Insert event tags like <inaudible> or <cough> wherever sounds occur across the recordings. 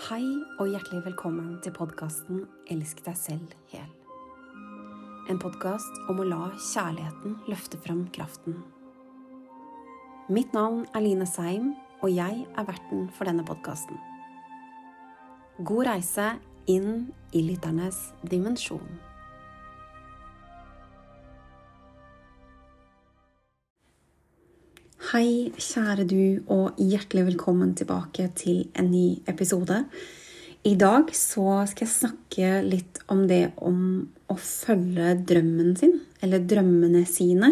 Hei og hjertelig velkommen til podkasten Elsk deg selv hel. En podkast om å la kjærligheten løfte frem kraften. Mitt navn er Line Seim, og jeg er verten for denne podkasten. God reise inn i lytternes dimensjon. Hei, kjære du, og hjertelig velkommen tilbake til en ny episode. I dag så skal jeg snakke litt om det om å følge drømmen sin, eller drømmene sine.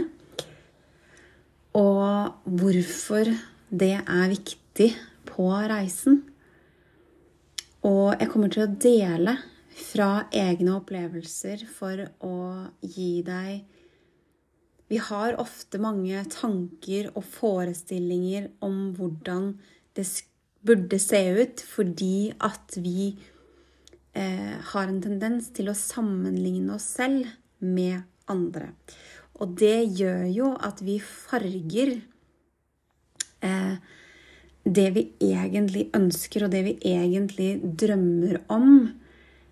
Og hvorfor det er viktig på reisen. Og jeg kommer til å dele fra egne opplevelser for å gi deg vi har ofte mange tanker og forestillinger om hvordan det burde se ut, fordi at vi eh, har en tendens til å sammenligne oss selv med andre. Og det gjør jo at vi farger eh, det vi egentlig ønsker, og det vi egentlig drømmer om.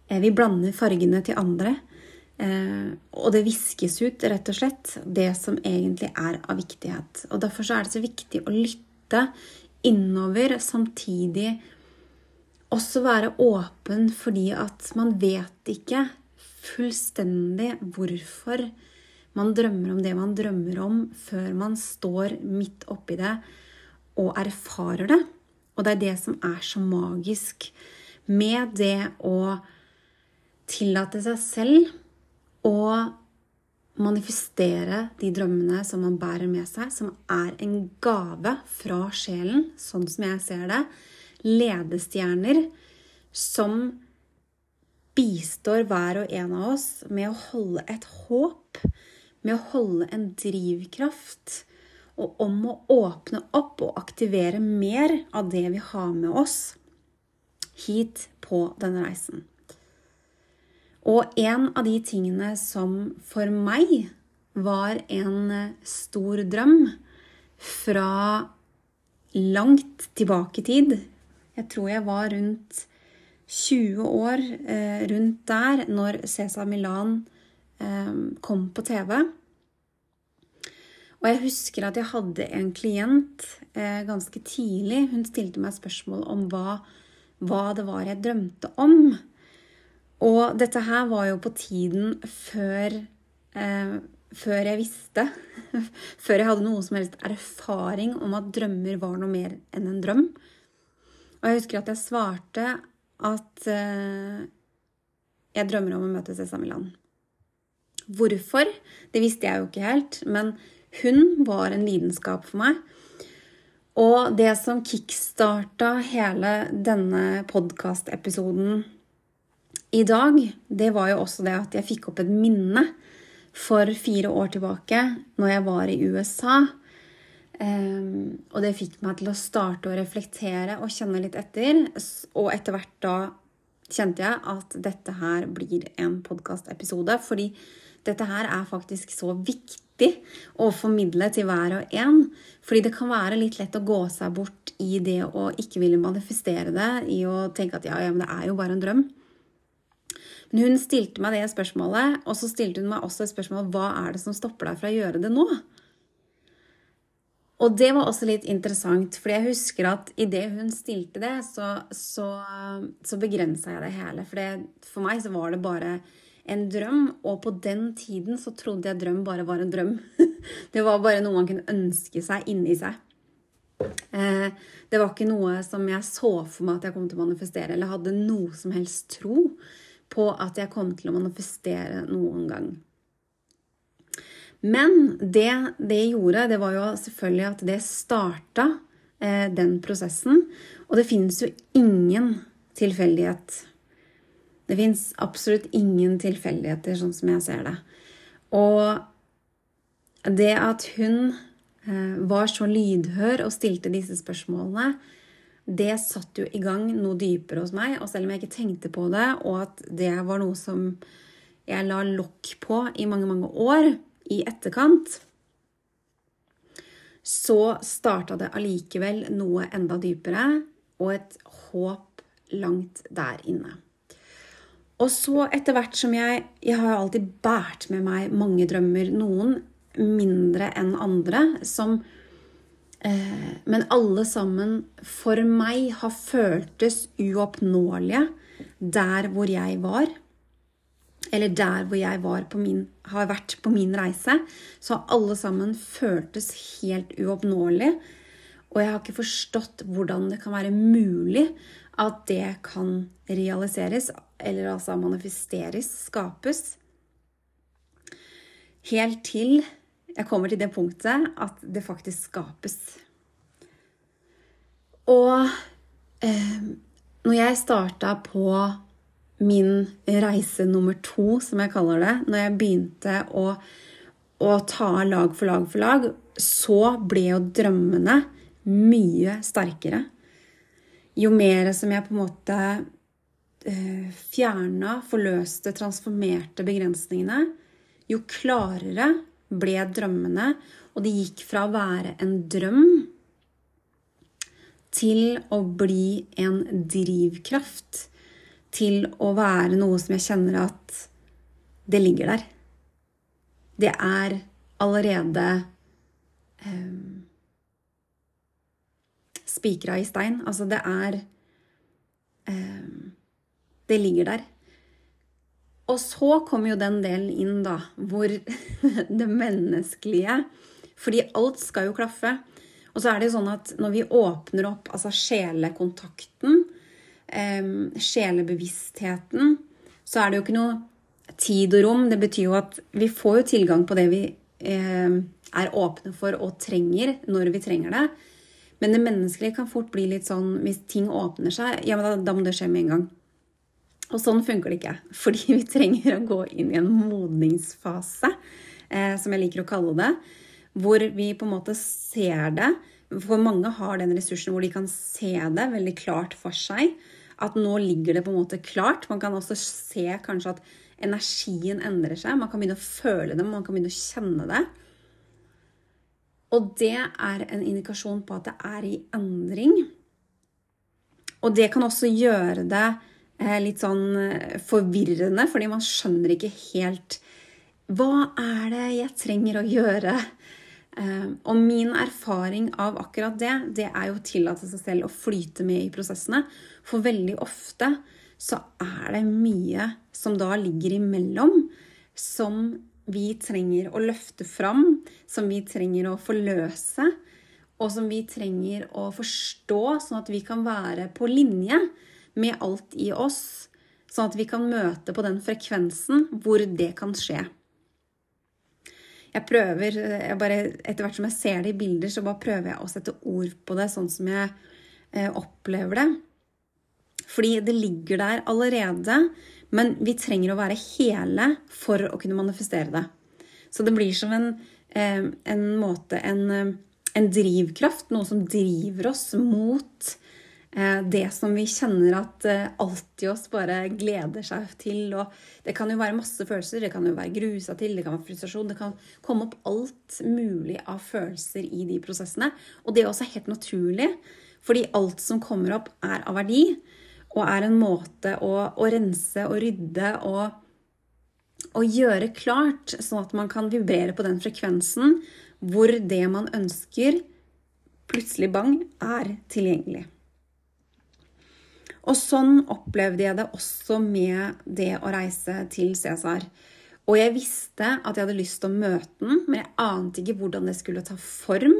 Eh, vi blander fargene til andre. Eh, og det viskes ut, rett og slett, det som egentlig er av viktighet. Og Derfor er det så viktig å lytte innover, samtidig også være åpen fordi at man vet ikke fullstendig hvorfor man drømmer om det man drømmer om, før man står midt oppi det og erfarer det. Og det er det som er så magisk med det å tillate seg selv og manifestere de drømmene som man bærer med seg, som er en gave fra sjelen, sånn som jeg ser det. Ledestjerner som bistår hver og en av oss med å holde et håp, med å holde en drivkraft, og om å åpne opp og aktivere mer av det vi har med oss hit på denne reisen. Og en av de tingene som for meg var en stor drøm fra langt tilbake i tid Jeg tror jeg var rundt 20 år eh, rundt der når Cæsar Milan eh, kom på TV. Og jeg husker at jeg hadde en klient eh, ganske tidlig. Hun stilte meg spørsmål om hva, hva det var jeg drømte om. Og dette her var jo på tiden før, eh, før jeg visste <laughs> Før jeg hadde noe som helst erfaring om at drømmer var noe mer enn en drøm. Og jeg husker at jeg svarte at eh, jeg drømmer om å møte Cessa Milan. Hvorfor? Det visste jeg jo ikke helt, men hun var en lidenskap for meg. Og det som kickstarta hele denne podkastepisoden i dag, det var jo også det at jeg fikk opp et minne for fire år tilbake, når jeg var i USA. Um, og det fikk meg til å starte å reflektere og kjenne litt etter. Og etter hvert da kjente jeg at dette her blir en podkastepisode. Fordi dette her er faktisk så viktig å formidle til hver og en. Fordi det kan være litt lett å gå seg bort i det å ikke ville manifestere det. I å tenke at ja, ja, men det er jo bare en drøm. Hun stilte meg det spørsmålet, og så stilte hun meg også et spørsmål hva er det som stopper deg fra å gjøre det nå? Og det var også litt interessant, for jeg husker at idet hun stilte det, så, så, så begrensa jeg det hele. For, for meg så var det bare en drøm, og på den tiden så trodde jeg drøm bare var en drøm. <laughs> Det var bare noe man kunne ønske seg inni seg. Eh, det var ikke noe som jeg så for meg at jeg kom til å manifestere, eller hadde noe som helst tro på at jeg kom til å manifestere noen gang. Men det det gjorde, det var jo selvfølgelig at det starta eh, den prosessen. Og det finnes jo ingen tilfeldighet. Det fins absolutt ingen tilfeldigheter, sånn som jeg ser det. Og det at hun eh, var så lydhør og stilte disse spørsmålene, det satt jo i gang noe dypere hos meg. Og selv om jeg ikke tenkte på det, og at det var noe som jeg la lokk på i mange, mange år i etterkant, så starta det allikevel noe enda dypere, og et håp langt der inne. Og så etter hvert som jeg Jeg har alltid båret med meg mange drømmer. Noen mindre enn andre. Som Men alle sammen for meg har føltes uoppnåelige der hvor jeg var. Eller der hvor jeg min, har vært på min reise. Så har alle sammen føltes helt uoppnåelig. Og jeg har ikke forstått hvordan det kan være mulig at det kan realiseres, eller altså manifesteres, skapes. Helt til jeg kommer til det punktet at det faktisk skapes. Og eh, når jeg starta på min reise nummer to, som jeg kaller det, når jeg begynte å, å ta lag for lag for lag, så ble jo drømmene mye sterkere. Jo mer som jeg på en måte eh, fjerna, forløste, transformerte begrensningene, jo klarere ble drømmene, og det gikk fra å være en drøm til å bli en drivkraft. Til å være noe som jeg kjenner at det ligger der. Det er allerede um, spikra i stein. Altså, det er um, Det ligger der. Og så kommer jo den delen inn, da, hvor <laughs> det menneskelige Fordi alt skal jo klaffe. Og så er det jo sånn at når vi åpner opp altså sjelekontakten, sjelebevisstheten, så er det jo ikke noe tid og rom. Det betyr jo at vi får jo tilgang på det vi er åpne for og trenger når vi trenger det. Men det menneskelige kan fort bli litt sånn hvis ting åpner seg, ja, men da, da må det skje med en gang. Og sånn funker det ikke. Fordi vi trenger å gå inn i en modningsfase, eh, som jeg liker å kalle det, hvor vi på en måte ser det. For mange har den ressursen hvor de kan se det veldig klart for seg. At nå ligger det på en måte klart. Man kan også se kanskje at energien endrer seg. Man kan begynne å føle det, man kan begynne å kjenne det. Og det er en indikasjon på at det er i endring. Og det kan også gjøre det litt sånn eh, forvirrende, fordi man skjønner ikke helt hva er det jeg trenger å gjøre? Eh, og min erfaring av akkurat det, det er jo å tillate seg selv å flyte med i prosessene. For veldig ofte så er det mye som da ligger imellom, som vi trenger å løfte fram, som vi trenger å forløse, og som vi trenger å forstå, sånn at vi kan være på linje med alt i oss, sånn at vi kan møte på den frekvensen hvor det kan skje. Jeg prøver, jeg bare, Etter hvert som jeg ser det i bilder, så bare prøver jeg å sette ord på det sånn som jeg eh, opplever det. Fordi det ligger der allerede, men vi trenger å være hele for å kunne manifestere det. Så det blir som en, eh, en måte, en, eh, en drivkraft, noe som driver oss mot det som vi kjenner at eh, alt i oss bare gleder seg til. Og det kan jo være masse følelser. Det kan jo være grusa til, det kan være frustrasjon. Det kan komme opp alt mulig av følelser i de prosessene. Og det er også helt naturlig, fordi alt som kommer opp, er av verdi. Og er en måte å, å rense og rydde og, og gjøre klart, sånn at man kan vibrere på den frekvensen hvor det man ønsker, plutselig bang, er tilgjengelig. Og sånn opplevde jeg det også med det å reise til Cæsar. Og jeg visste at jeg hadde lyst til å møte den, men jeg ante ikke hvordan det skulle ta form.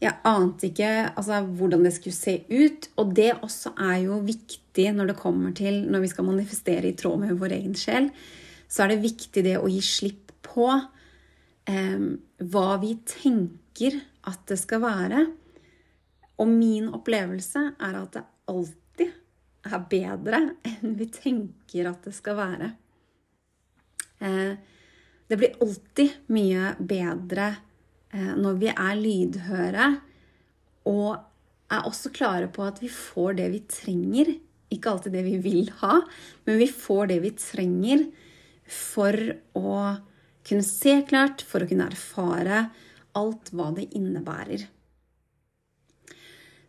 Jeg ante ikke altså, hvordan det skulle se ut. Og det også er jo viktig når det kommer til når vi skal manifestere i tråd med vår egen sjel. Så er det viktig det å gi slipp på eh, hva vi tenker at det skal være. Og min opplevelse er at det alltid er bedre enn vi tenker at det skal være. Eh, det blir alltid mye bedre eh, når vi er lydhøre og er også klare på at vi får det vi trenger. Ikke alltid det vi vil ha, men vi får det vi trenger for å kunne se klart, for å kunne erfare alt hva det innebærer.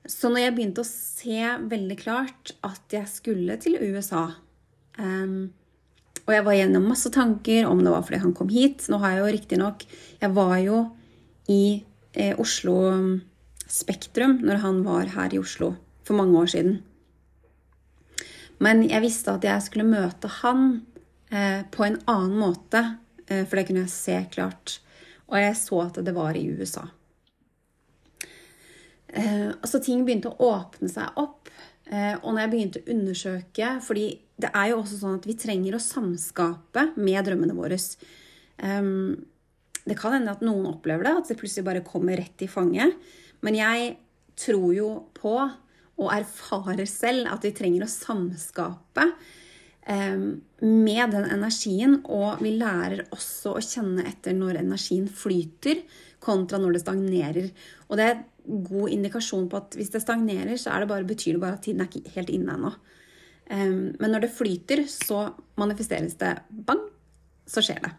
Så når jeg begynte å se veldig klart at jeg skulle til USA um, Og jeg var gjennom masse tanker om det var fordi han kom hit. Nå har jeg jo riktignok Jeg var jo i eh, Oslo Spektrum når han var her i Oslo for mange år siden. Men jeg visste at jeg skulle møte han eh, på en annen måte, eh, for det kunne jeg se klart. Og jeg så at det var i USA. Eh, så ting begynte å åpne seg opp. Eh, og når jeg begynte å undersøke fordi det er jo også sånn at vi trenger å samskape med drømmene våre. Um, det kan hende at noen opplever det, at det plutselig bare kommer rett i fanget. Men jeg tror jo på og erfarer selv at vi trenger å samskape eh, med den energien. Og vi lærer også å kjenne etter når energien flyter, kontra når det stagnerer. Og det er god indikasjon på at hvis det stagnerer, så det bare, betyr det bare at tiden er ikke helt inne ennå. Eh, men når det flyter, så manifesteres det bang, så skjer det.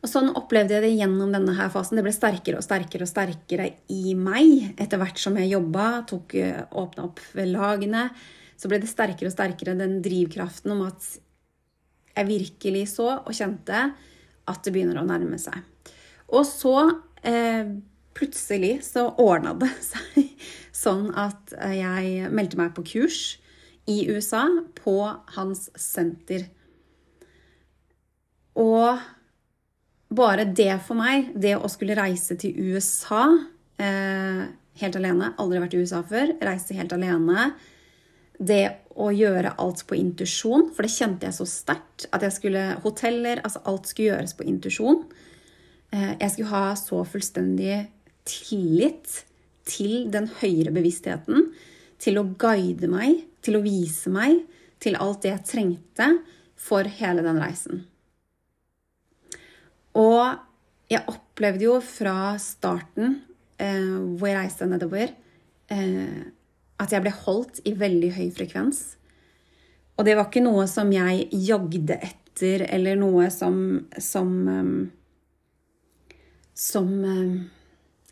Og sånn opplevde jeg det gjennom denne her fasen. Det ble sterkere og sterkere og sterkere i meg etter hvert som jeg jobba, tok åpna opp ved lagene. Så ble det sterkere og sterkere den drivkraften om at jeg virkelig så og kjente at det begynner å nærme seg. Og så eh, plutselig så ordna det <laughs> seg sånn at jeg meldte meg på kurs i USA på hans senter. Og bare det for meg, det å skulle reise til USA eh, helt alene Aldri vært i USA før. Reise helt alene. Det å gjøre alt på intuisjon, for det kjente jeg så sterkt. At jeg skulle Hoteller, altså alt skulle gjøres på intuisjon. Eh, jeg skulle ha så fullstendig tillit til den høyere bevisstheten. Til å guide meg, til å vise meg, til alt det jeg trengte for hele den reisen. Og jeg opplevde jo fra starten, eh, hvor jeg reiste nedover, eh, at jeg ble holdt i veldig høy frekvens. Og det var ikke noe som jeg jagde etter, eller noe som Som, um, som um,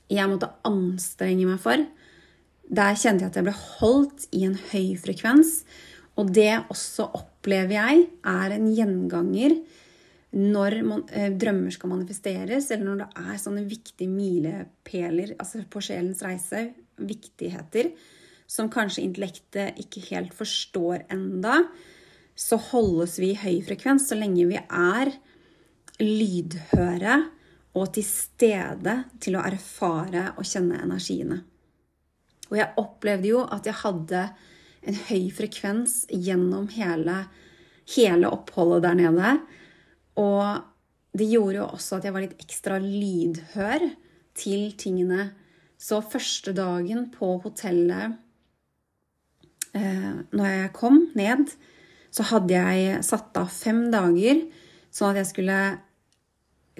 jeg måtte anstrenge meg for. Der kjente jeg at jeg ble holdt i en høy frekvens. Og det også opplever jeg er en gjenganger når man, eh, drømmer skal manifesteres, eller når det er sånne viktige milepæler altså på sjelens reise, viktigheter, som kanskje intellektet ikke helt forstår enda, så holdes vi i høy frekvens så lenge vi er lydhøre og til stede til å erfare og kjenne energiene. Og jeg opplevde jo at jeg hadde en høy frekvens gjennom hele, hele oppholdet der nede. Og det gjorde jo også at jeg var litt ekstra lydhør til tingene. Så første dagen på hotellet eh, når jeg kom ned, så hadde jeg satt av fem dager sånn at jeg skulle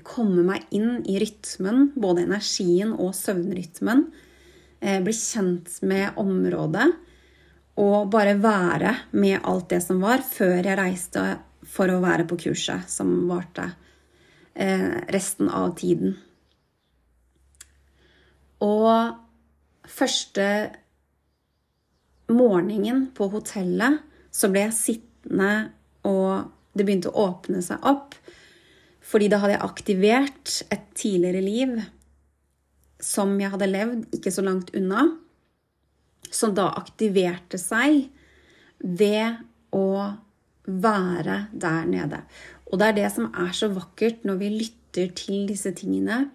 komme meg inn i rytmen, både energien og søvnrytmen. Eh, bli kjent med området og bare være med alt det som var, før jeg reiste for å være på kurset, som varte eh, resten av tiden. Og første morgenen på hotellet så ble jeg sittende, og det begynte å åpne seg opp. Fordi da hadde jeg aktivert et tidligere liv som jeg hadde levd ikke så langt unna. Som da aktiverte seg ved å være der nede. Og det er det som er så vakkert når vi lytter til disse tingene.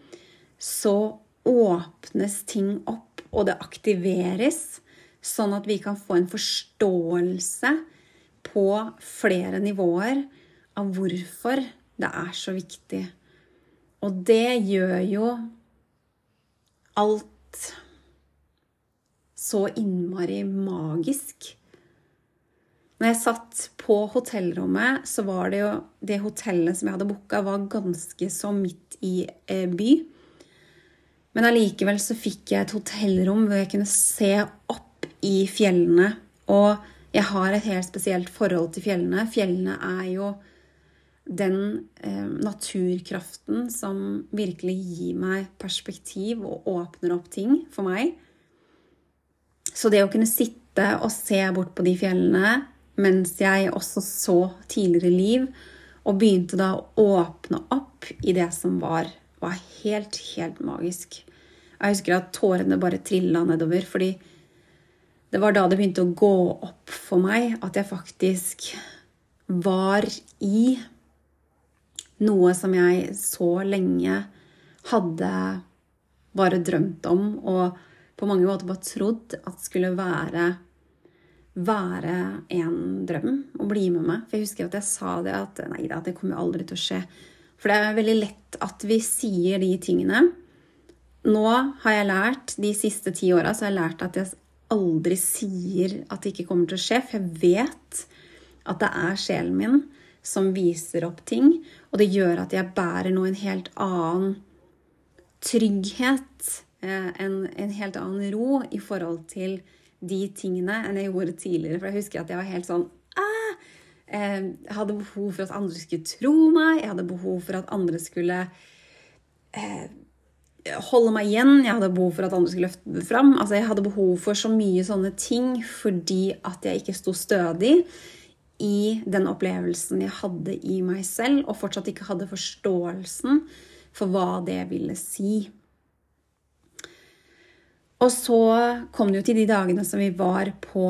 Så åpnes ting opp, og det aktiveres, sånn at vi kan få en forståelse på flere nivåer av hvorfor det er så viktig. Og det gjør jo alt så innmari magisk. Når jeg satt på hotellrommet, så var det jo Det hotellet som jeg hadde booka, var ganske så midt i eh, by. Men allikevel så fikk jeg et hotellrom hvor jeg kunne se opp i fjellene. Og jeg har et helt spesielt forhold til fjellene. Fjellene er jo den eh, naturkraften som virkelig gir meg perspektiv og åpner opp ting for meg. Så det å kunne sitte og se bort på de fjellene mens jeg også så tidligere liv, og begynte da å åpne opp i det som var, var helt, helt magisk. Jeg husker at tårene bare trilla nedover, fordi det var da det begynte å gå opp for meg at jeg faktisk var i noe som jeg så lenge hadde bare drømt om og på mange måter bare trodd at skulle være, være en drøm å bli med meg. For jeg husker at jeg sa det at nei da, det kommer aldri til å skje. For det er veldig lett at vi sier de tingene. Nå har jeg lært, de siste ti åra, at jeg aldri sier at det ikke kommer til å skje. For jeg vet at det er sjelen min som viser opp ting. Og det gjør at jeg bærer nå en helt annen trygghet, eh, en, en, helt annen ro i forhold til de tingene enn jeg gjorde tidligere. For jeg husker at jeg var helt sånn ah! Jeg hadde behov for at andre skulle tro meg. Jeg hadde behov for at andre skulle eh, holde meg igjen. Jeg hadde behov for at andre skulle løfte det fram. Altså, jeg hadde behov for så mye sånne ting fordi at jeg ikke sto stødig i den opplevelsen jeg hadde i meg selv, og fortsatt ikke hadde forståelsen for hva det ville si. Og så kom det jo til de dagene som vi var på,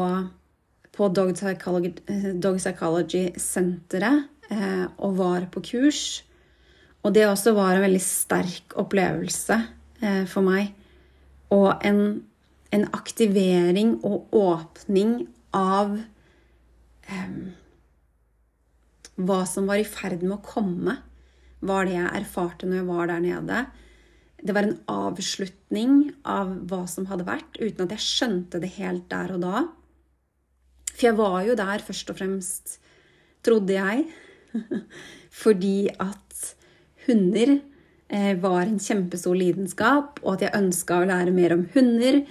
på Dog Psychology-senteret eh, og var på kurs. Og det også var en veldig sterk opplevelse eh, for meg. Og en, en aktivering og åpning av um, hva som var i ferd med å komme, var det jeg erfarte når jeg var der nede. Det var en avslutning av hva som hadde vært, uten at jeg skjønte det helt der og da. For jeg var jo der først og fremst, trodde jeg, <laughs> fordi at hunder eh, var en kjempestor lidenskap, og at jeg ønska å lære mer om hunder,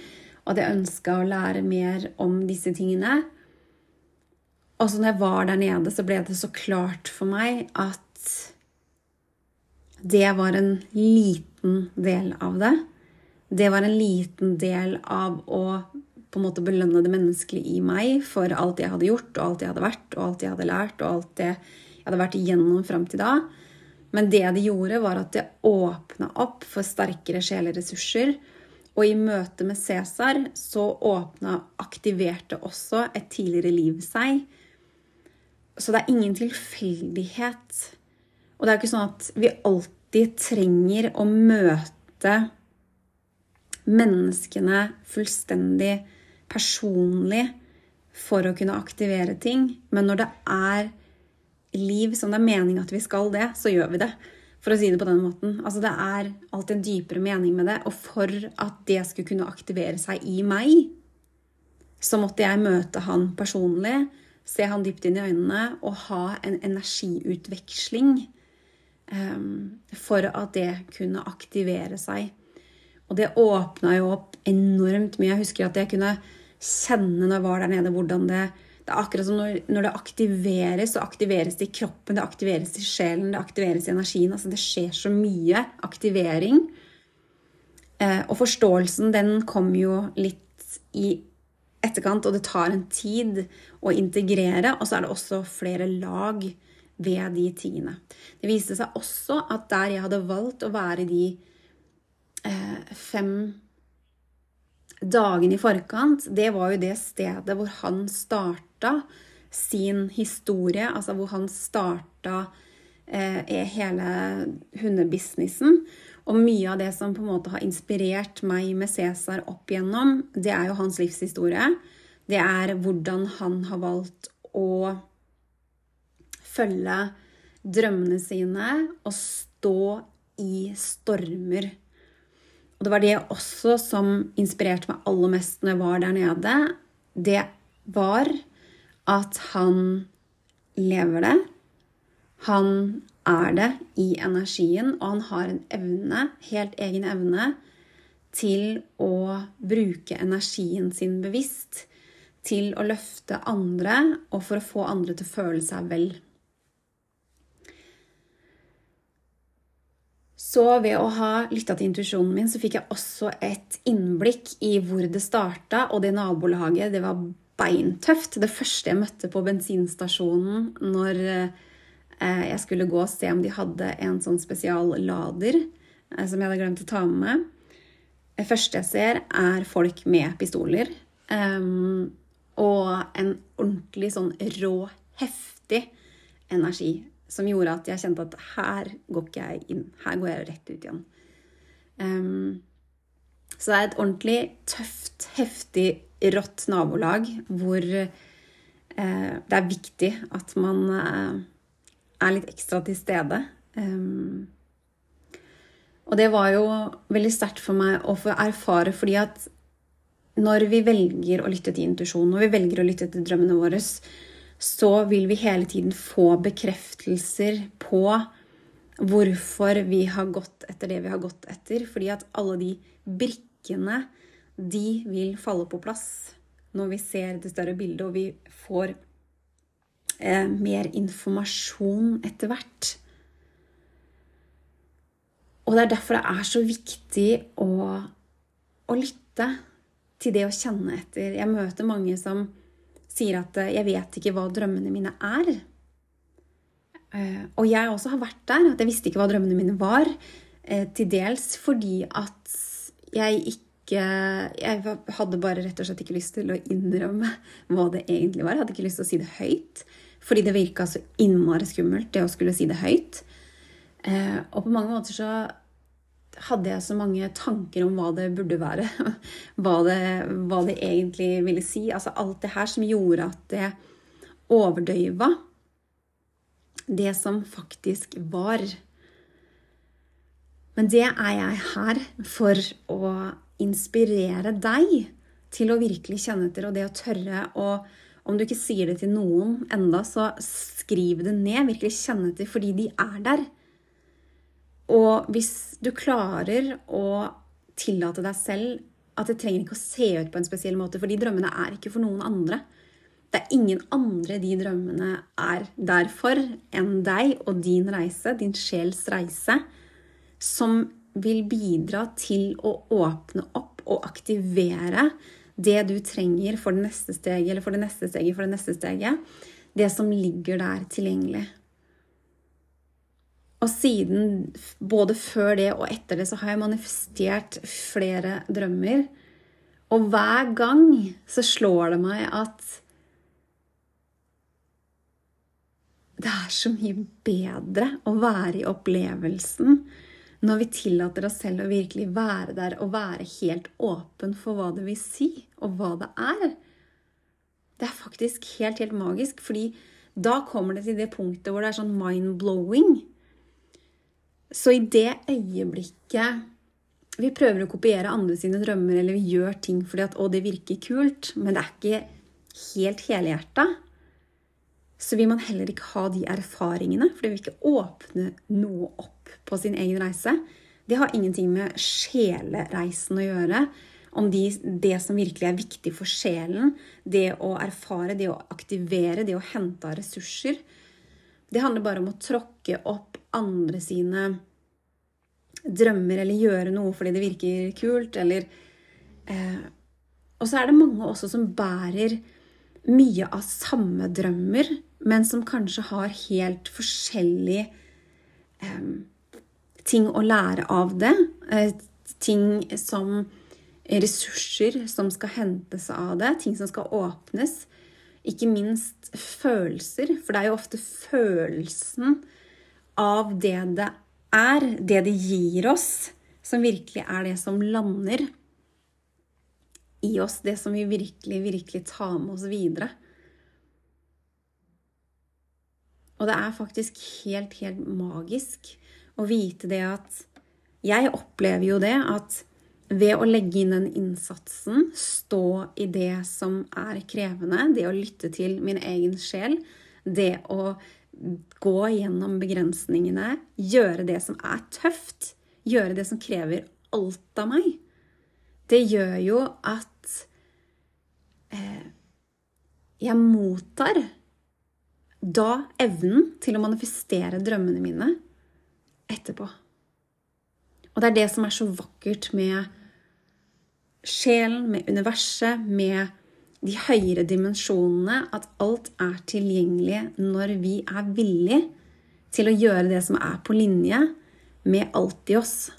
og at jeg ønska å lære mer om disse tingene. Og så når jeg var der nede, så ble det så klart for meg at det var en liten del av det. Det var en liten del av å på en måte belønne det menneskelige i meg for alt jeg hadde gjort, og alt jeg hadde vært, og alt jeg hadde lært, og alt det jeg hadde vært igjennom fram til da. Men det det gjorde, var at det åpna opp for sterkere sjeleressurser. Og i møte med Cæsar så åpna, aktiverte også et tidligere liv seg så det er ingen tilfeldighet. Og det er jo ikke sånn at vi alltid trenger å møte menneskene fullstendig personlig for å kunne aktivere ting. Men når det er liv som det er mening at vi skal det, så gjør vi det. For å si det på den måten. Altså Det er alltid en dypere mening med det. Og for at det skulle kunne aktivere seg i meg, så måtte jeg møte han personlig se han dypt inn i øynene og ha en energiutveksling um, for at det kunne aktivere seg. Og det åpna jo opp enormt mye. Jeg husker at jeg kunne kjenne når jeg var der nede, hvordan det Det er akkurat som når, når det aktiveres, så aktiveres det i kroppen, det aktiveres i sjelen, det aktiveres i energien. Altså det skjer så mye aktivering. Eh, og forståelsen, den kom jo litt i etterkant, og det tar en tid å integrere. Og så er det også flere lag ved de tingene. Det viste seg også at der jeg hadde valgt å være de eh, fem dagene i forkant, det var jo det stedet hvor han starta sin historie, altså hvor han starta eh, hele hundebusinessen. Og mye av det som på en måte har inspirert meg med Cæsar opp igjennom, det er jo hans livshistorie. Det er hvordan han har valgt å følge drømmene sine og stå i stormer. Og det var det også som inspirerte meg aller mest når jeg var der nede. Det var at han lever det. Han er det i energien, og han har en evne, helt egen evne, til å bruke energien sin bevisst til å løfte andre og for å få andre til å føle seg vel. Så ved å ha lytta til intuisjonen min, så fikk jeg også et innblikk i hvor det starta, og det nabolaget, det var beintøft. Det første jeg møtte på bensinstasjonen når eh, jeg skulle gå og se om de hadde en sånn spesiallader eh, som jeg hadde glemt å ta med meg. Det første jeg ser, er folk med pistoler. Um, og en ordentlig sånn rå, heftig energi som gjorde at jeg kjente at her går ikke jeg inn. Her går jeg rett ut igjen. Um, så det er et ordentlig tøft, heftig, rått nabolag hvor uh, det er viktig at man uh, er litt ekstra til stede. Um, og det var jo veldig sterkt for meg å få erfare, fordi at når vi velger å lytte til intuisjon, når vi velger å lytte til drømmene våre, så vil vi hele tiden få bekreftelser på hvorfor vi har gått etter det vi har gått etter. Fordi at alle de brikkene, de vil falle på plass når vi ser det større bildet, og vi får eh, mer informasjon etter hvert. Og det er derfor det er så viktig å, å lytte til det å kjenne etter. Jeg møter mange som sier at eh, 'jeg vet ikke hva drømmene mine er'. Eh, og jeg også har vært der, at jeg visste ikke hva drømmene mine var. Eh, til dels fordi at jeg ikke Jeg hadde bare rett og slett ikke lyst til å innrømme hva det egentlig var. Jeg hadde ikke lyst til å si det høyt. Fordi det virka så innmari skummelt, det å skulle si det høyt. Og på mange måter så hadde jeg så mange tanker om hva det burde være. <laughs> Hva det, hva det, egentlig ville si. Altså alt det her som gjorde at det overdøyva det som faktisk var. Men det er jeg her for å inspirere deg til å virkelig kjenne etter, og det å tørre å Om du ikke sier det til noen enda, så skriv det ned. Virkelig kjenne etter, fordi de er der. Og hvis du klarer å tillate deg selv at det trenger ikke å se ut på en spesiell måte, for de drømmene er ikke for noen andre. Det er ingen andre de drømmene er der for enn deg og din reise, din sjels reise, som vil bidra til å åpne opp og aktivere det du trenger for det neste steget, eller for det neste steget, for det neste steget. Det som ligger der tilgjengelig. Og siden, både før det og etter det, så har jeg manifestert flere drømmer. Og hver gang så slår det meg at det er så mye bedre å være i opplevelsen når vi tillater oss selv å virkelig være der og være helt åpen for hva det vil si, og hva det er. Det er faktisk helt, helt magisk, fordi da kommer det til det punktet hvor det er sånn mind-blowing. Så i det øyeblikket vi prøver å kopiere andre sine drømmer, eller vi gjør ting fordi at 'å, det virker kult', men det er ikke helt helhjerta, så vil man heller ikke ha de erfaringene, for det vil ikke åpne noe opp på sin egen reise. Det har ingenting med sjelereisen å gjøre. Om de, det som virkelig er viktig for sjelen, det å erfare, det å aktivere, det å hente av ressurser. Det handler bare om å tråkke opp andre sine drømmer eller gjøre noe fordi det virker kult, eller eh, Og så er det mange også som bærer mye av samme drømmer, men som kanskje har helt forskjellige eh, ting å lære av det. Eh, ting som ressurser som skal hentes av det, ting som skal åpnes. Ikke minst følelser, for det er jo ofte følelsen av det det er, det det gir oss, som virkelig er det som lander i oss, det som vi virkelig, virkelig tar med oss videre. Og det er faktisk helt, helt magisk å vite det at Jeg opplever jo det at ved å legge inn den innsatsen, stå i det som er krevende, det å lytte til min egen sjel, det å gå gjennom begrensningene, gjøre det som er tøft, gjøre det som krever alt av meg, det gjør jo at eh, jeg mottar da evnen til å manifestere drømmene mine etterpå. Og det er det som er så vakkert med sjelen, med universet, med de høyere dimensjonene, at alt er tilgjengelig når vi er villige til å gjøre det som er på linje med alt i oss.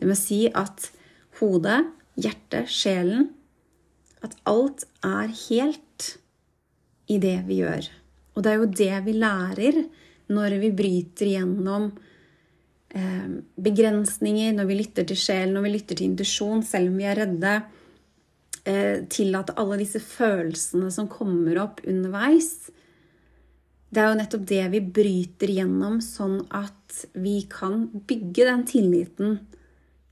Det vil si at hodet, hjertet, sjelen At alt er helt i det vi gjør. Og det er jo det vi lærer når vi bryter igjennom eh, begrensninger, når vi lytter til sjelen, når vi lytter til intuisjon, selv om vi er redde. Eh, tillate alle disse følelsene som kommer opp underveis. Det er jo nettopp det vi bryter gjennom, sånn at vi kan bygge den tilliten.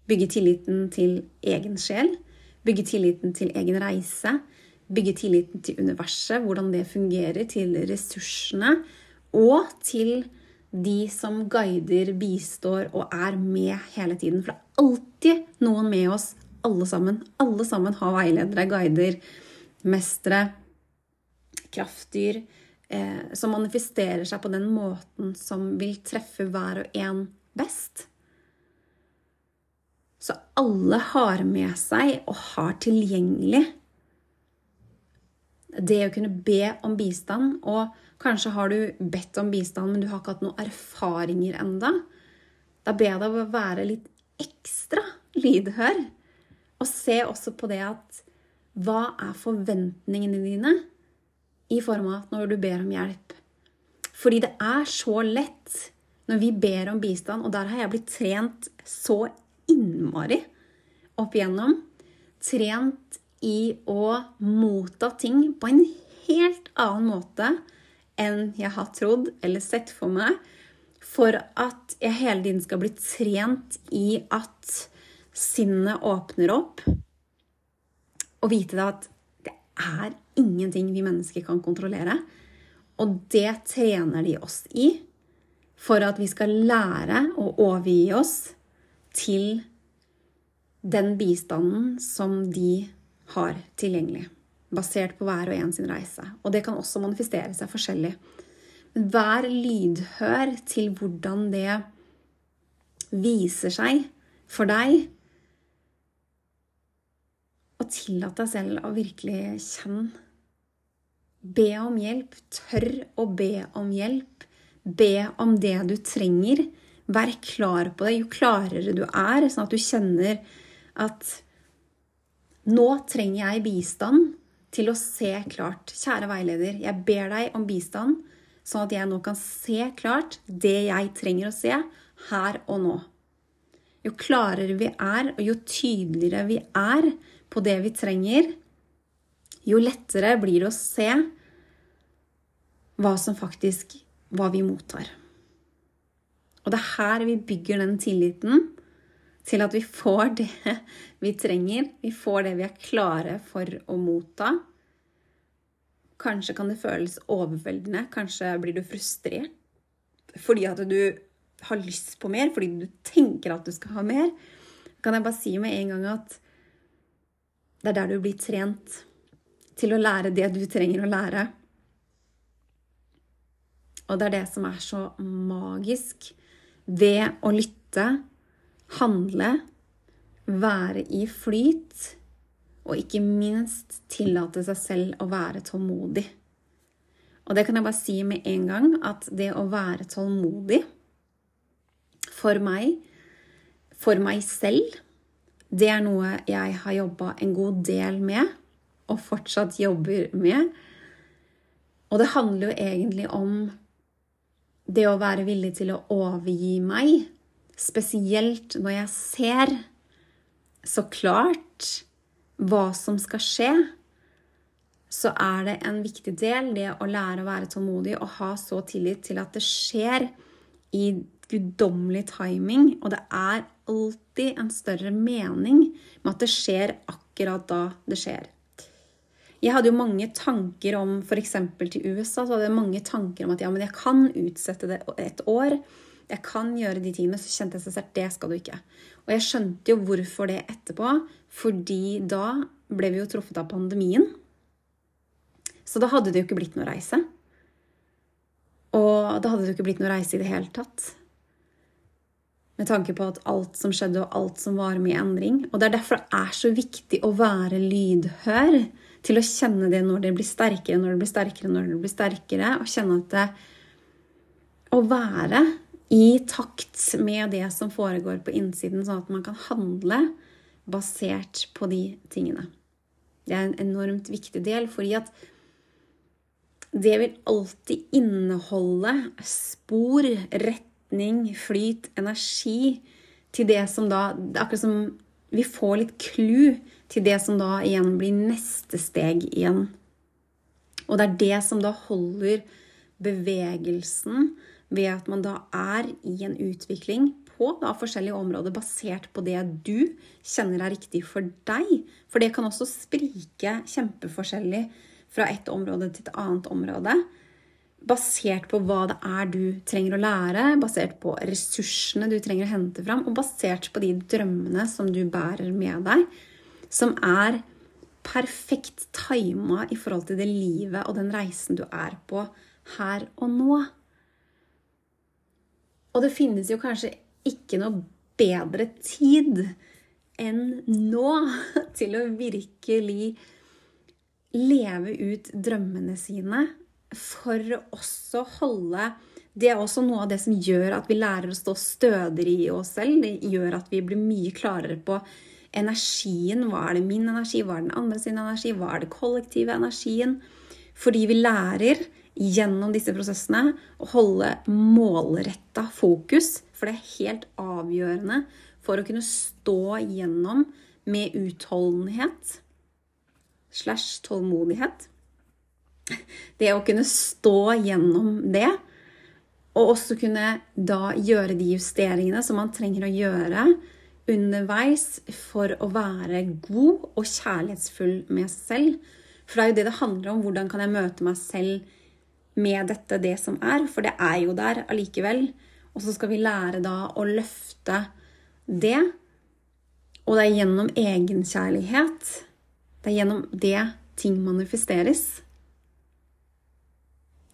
Bygge tilliten til egen sjel, bygge tilliten til egen reise, bygge tilliten til universet, hvordan det fungerer, til ressursene og til de som guider, bistår og er med hele tiden. For det er alltid noen med oss, alle sammen. Alle sammen har veiledere, guider, mestere, kraftdyr, eh, som manifesterer seg på den måten som vil treffe hver og en best. Så alle har med seg og har tilgjengelig det å kunne be om bistand. Og kanskje har du bedt om bistand, men du har ikke hatt noen erfaringer enda. Da ber jeg deg å være litt ekstra lydhør. Og se også på det at hva er forventningene dine i form av at når du ber om hjelp? Fordi det er så lett når vi ber om bistand, og der har jeg blitt trent så innmari opp igjennom. Trent i å motta ting på en helt annen måte enn jeg har trodd eller sett for meg, for at jeg hele tiden skal bli trent i at sinnet åpner opp, og vite at det er ingenting vi mennesker kan kontrollere. Og det trener de oss i for at vi skal lære å overgi oss til den bistanden som de har tilgjengelig. Basert på hver og en sin reise. Og det kan også manifestere seg forskjellig. Men vær lydhør til hvordan det viser seg for deg. Og tillat deg selv å virkelig kjenne. Be om hjelp. Tør å be om hjelp. Be om det du trenger. Vær klar på det. Jo klarere du er, sånn at du kjenner at nå trenger jeg bistand til å se klart. Kjære veileder, jeg ber deg om bistand, sånn at jeg nå kan se klart det jeg trenger å se her og nå. Jo klarere vi er, og jo tydeligere vi er på det vi trenger, jo lettere blir det å se hva som faktisk hva vi mottar. Og det er her vi bygger den tilliten til at vi får <laughs> det vi trenger. Vi får det vi er klare for å motta. Kanskje kan det føles overveldende. Kanskje blir du frustrert fordi at du har lyst på mer, fordi du tenker at du skal ha mer. Kan jeg bare si med en gang at det er der du blir trent til å lære det du trenger å lære. Og det er det som er så magisk ved å lytte handle, være i flyt, og ikke minst tillate seg selv å være tålmodig. Og det kan jeg bare si med en gang at det å være tålmodig for meg, for meg selv, det er noe jeg har jobba en god del med, og fortsatt jobber med. Og det handler jo egentlig om det å være villig til å overgi meg Spesielt når jeg ser så klart hva som skal skje, så er det en viktig del det å lære å være tålmodig og ha så tillit til at det skjer i guddommelig timing. Og det er alltid en større mening med at det skjer akkurat da det skjer. Jeg hadde jo mange tanker om f.eks. til USA. så hadde jeg mange tanker om at ja, men jeg kan utsette det et år jeg kan gjøre de tingene, så kjente jeg seg selv det skal du ikke. Og jeg skjønte jo hvorfor det etterpå, fordi da ble vi jo truffet av pandemien. Så da hadde det jo ikke blitt noe reise. Og da hadde det jo ikke blitt noe reise i det hele tatt. med tanke på at alt som skjedde, og alt som var med i endring. Og det er derfor det er så viktig å være lydhør til å kjenne det når det blir sterkere, når det blir sterkere, når det blir sterkere, og kjenne at det, Å være i takt med det som foregår på innsiden, sånn at man kan handle basert på de tingene. Det er en enormt viktig del, fordi at det vil alltid inneholde spor, retning, flyt, energi til det som da Det er akkurat som vi får litt clou til det som da igjen blir neste steg igjen. Og det er det som da holder bevegelsen ved at man da er i en utvikling på da forskjellige områder basert på det du kjenner er riktig for deg. For det kan også sprike kjempeforskjellig fra et område til et annet område. Basert på hva det er du trenger å lære, basert på ressursene du trenger å hente fram, og basert på de drømmene som du bærer med deg, som er perfekt tima i forhold til det livet og den reisen du er på her og nå. Og det finnes jo kanskje ikke noe bedre tid enn nå <laughs> til å virkelig leve ut drømmene sine for å også holde Det er også noe av det som gjør at vi lærer å stå stødigere i oss selv. Det gjør at vi blir mye klarere på energien. Hva er det min energi? Hva er den andre sin energi? Hva er det kollektive energien? Fordi vi lærer gjennom disse prosessene og holde målretta fokus. For det er helt avgjørende for å kunne stå gjennom med utholdenhet slash tålmodighet. Det å kunne stå gjennom det, og også kunne da gjøre de justeringene som man trenger å gjøre underveis for å være god og kjærlighetsfull med seg selv. For det er jo det det handler om. Hvordan kan jeg møte meg selv med dette, det som er? For det er jo der allikevel. Og så skal vi lære da å løfte det. Og det er gjennom egenkjærlighet det er gjennom det ting manifesteres.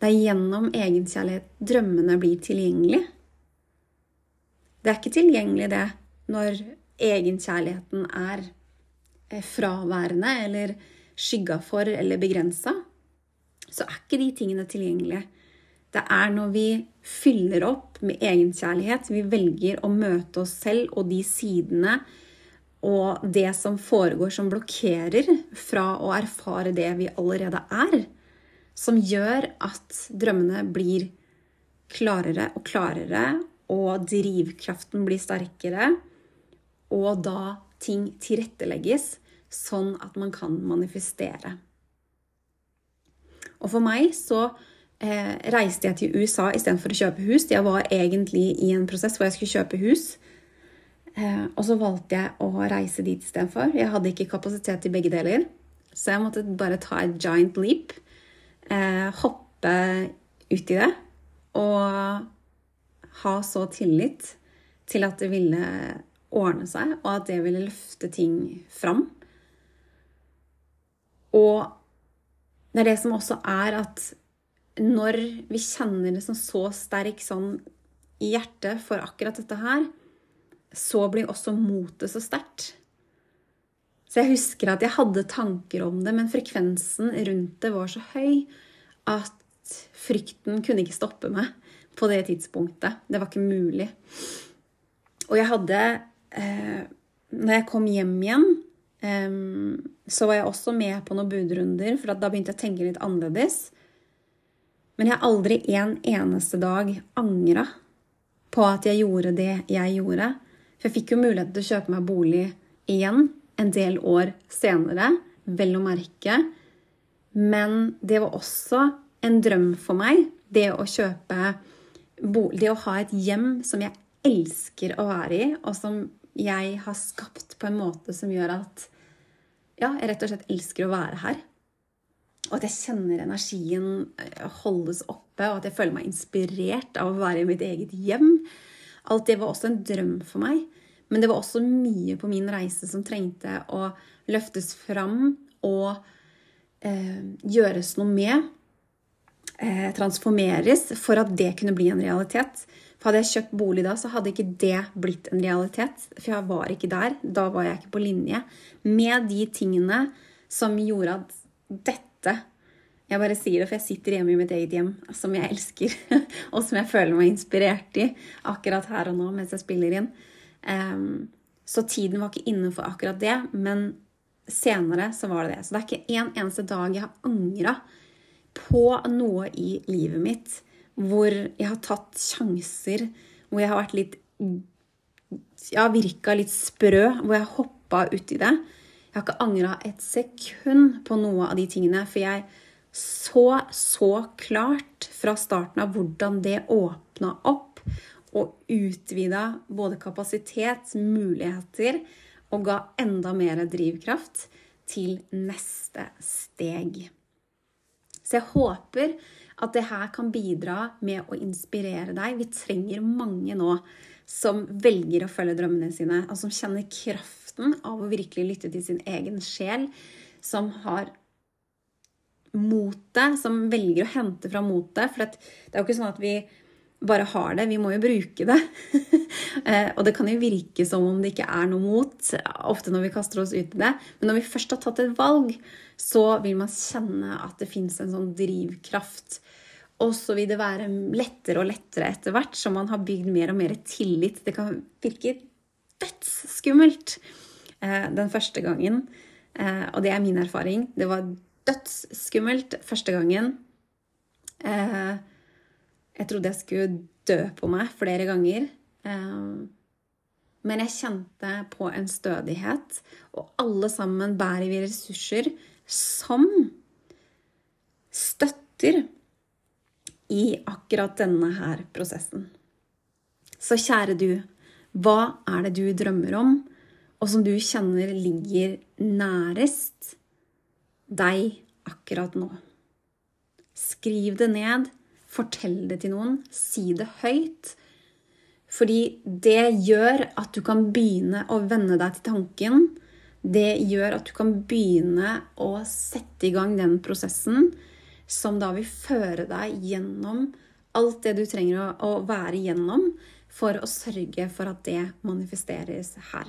Det er gjennom egenkjærlighet drømmene blir tilgjengelig. Det er ikke tilgjengelig, det, når egenkjærligheten er eh, fraværende eller skygga for eller begrensa. Så er ikke de tingene tilgjengelige. Det er når vi fyller opp med egenkjærlighet, vi velger å møte oss selv og de sidene og det som foregår som blokkerer fra å erfare det vi allerede er, som gjør at drømmene blir klarere og klarere, og drivkraften blir sterkere, og da ting tilrettelegges sånn at man kan manifestere. Og for meg så eh, reiste jeg til USA istedenfor å kjøpe hus. Jeg var egentlig i en prosess hvor jeg skulle kjøpe hus. Eh, og så valgte jeg å reise dit istedenfor. Jeg hadde ikke kapasitet til begge deler. Så jeg måtte bare ta et giant leap. Eh, hoppe ut i det. Og ha så tillit til at det ville ordne seg, og at det ville løfte ting fram. Og det er det som også er at når vi kjenner det som så sterk sånn i hjertet for akkurat dette her, så blir også motet så sterkt. Så jeg husker at jeg hadde tanker om det, men frekvensen rundt det var så høy at frykten kunne ikke stoppe meg på det tidspunktet. Det var ikke mulig. Og jeg hadde eh, Når jeg kom hjem igjen, så var jeg også med på noen budrunder, for da begynte jeg å tenke litt annerledes. Men jeg har aldri en eneste dag angra på at jeg gjorde det jeg gjorde. For jeg fikk jo mulighet til å kjøpe meg bolig igjen en del år senere, vel å merke. Men det var også en drøm for meg, det å kjøpe bolig Det å ha et hjem som jeg elsker å være i, og som jeg har skapt på en måte som gjør at ja, jeg rett og slett elsker å være her. Og at jeg kjenner energien eh, holdes oppe, og at jeg føler meg inspirert av å være i mitt eget hjem. Alt det var også en drøm for meg. Men det var også mye på min reise som trengte å løftes fram og eh, gjøres noe med. Eh, transformeres for at det kunne bli en realitet. Hadde jeg kjøpt bolig da, så hadde ikke det blitt en realitet. For jeg var ikke der. Da var jeg ikke på linje med de tingene som gjorde at dette Jeg bare sier det, for jeg sitter hjemme i mitt eget hjem, som jeg elsker, <laughs> og som jeg føler meg inspirert i akkurat her og nå mens jeg spiller inn. Um, så tiden var ikke inne for akkurat det, men senere så var det det. Så det er ikke en eneste dag jeg har angra på noe i livet mitt hvor jeg har tatt sjanser, hvor jeg har vært litt Ja, virka litt sprø, hvor jeg har hoppa uti det. Jeg har ikke angra et sekund på noe av de tingene, for jeg så så klart fra starten av hvordan det åpna opp og utvida både kapasitet, muligheter, og ga enda mer drivkraft til neste steg. Så jeg håper at det her kan bidra med å inspirere deg. Vi trenger mange nå som velger å følge drømmene sine, og som kjenner kraften av å virkelig lytte til sin egen sjel, som har motet, som velger å hente fra motet. For det er jo ikke sånn at vi bare har det, vi må jo bruke det. <laughs> Eh, og det kan jo virke som om det ikke er noe mot, ofte når vi kaster oss ut i det. Men når vi først har tatt et valg, så vil man kjenne at det fins en sånn drivkraft. Og så vil det være lettere og lettere etter hvert som man har bygd mer og mer tillit. Det kan virke dødsskummelt eh, den første gangen. Eh, og det er min erfaring. Det var dødsskummelt første gangen. Jeg trodde jeg skulle dø på meg flere ganger. Men jeg kjente på en stødighet, og alle sammen bærer vi ressurser som støtter i akkurat denne her prosessen. Så kjære du, hva er det du drømmer om, og som du kjenner ligger nærest deg akkurat nå? Skriv det ned Fortell det til noen. Si det høyt. Fordi det gjør at du kan begynne å venne deg til tanken. Det gjør at du kan begynne å sette i gang den prosessen som da vil føre deg gjennom alt det du trenger å, være igjennom for å sørge for at det manifesteres her.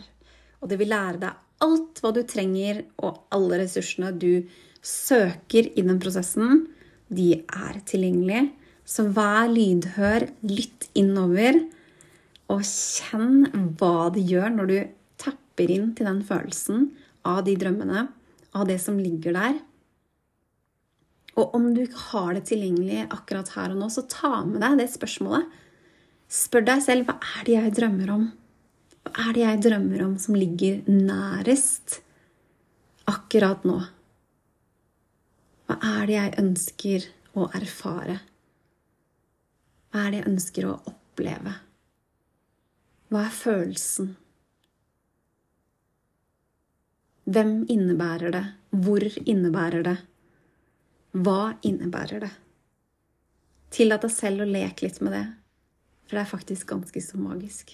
Og det vil lære deg alt hva du trenger, og alle ressursene du søker i den prosessen, de er tilgjengelige. Så vær lydhør, lytt innover, og kjenn hva det gjør når du tapper inn til den følelsen av de drømmene, av det som ligger der. Og om du ikke har det tilgjengelig akkurat her og nå, så ta med deg det spørsmålet. Spør deg selv hva er det jeg drømmer om? Hva er det jeg drømmer om som ligger nærest akkurat nå? Hva er det jeg ønsker å erfare? Hva er det jeg ønsker å oppleve? Hva er følelsen? Hvem innebærer det? Hvor innebærer det? Hva innebærer det? Tillat deg selv å leke litt med det, for det er faktisk ganske så magisk.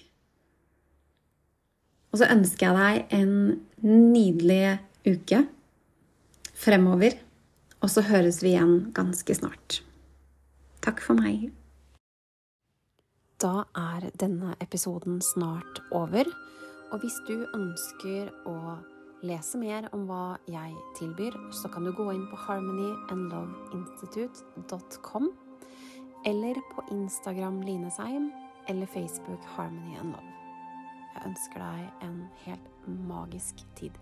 Og så ønsker jeg deg en nydelig uke fremover, og så høres vi igjen ganske snart. Takk for meg. Da er denne episoden snart over. Og hvis du ønsker å lese mer om hva jeg tilbyr, så kan du gå inn på harmonyandloveinstitute.com, eller på Instagram Line Seim, eller Facebook Harmony and Love. Jeg ønsker deg en helt magisk tid.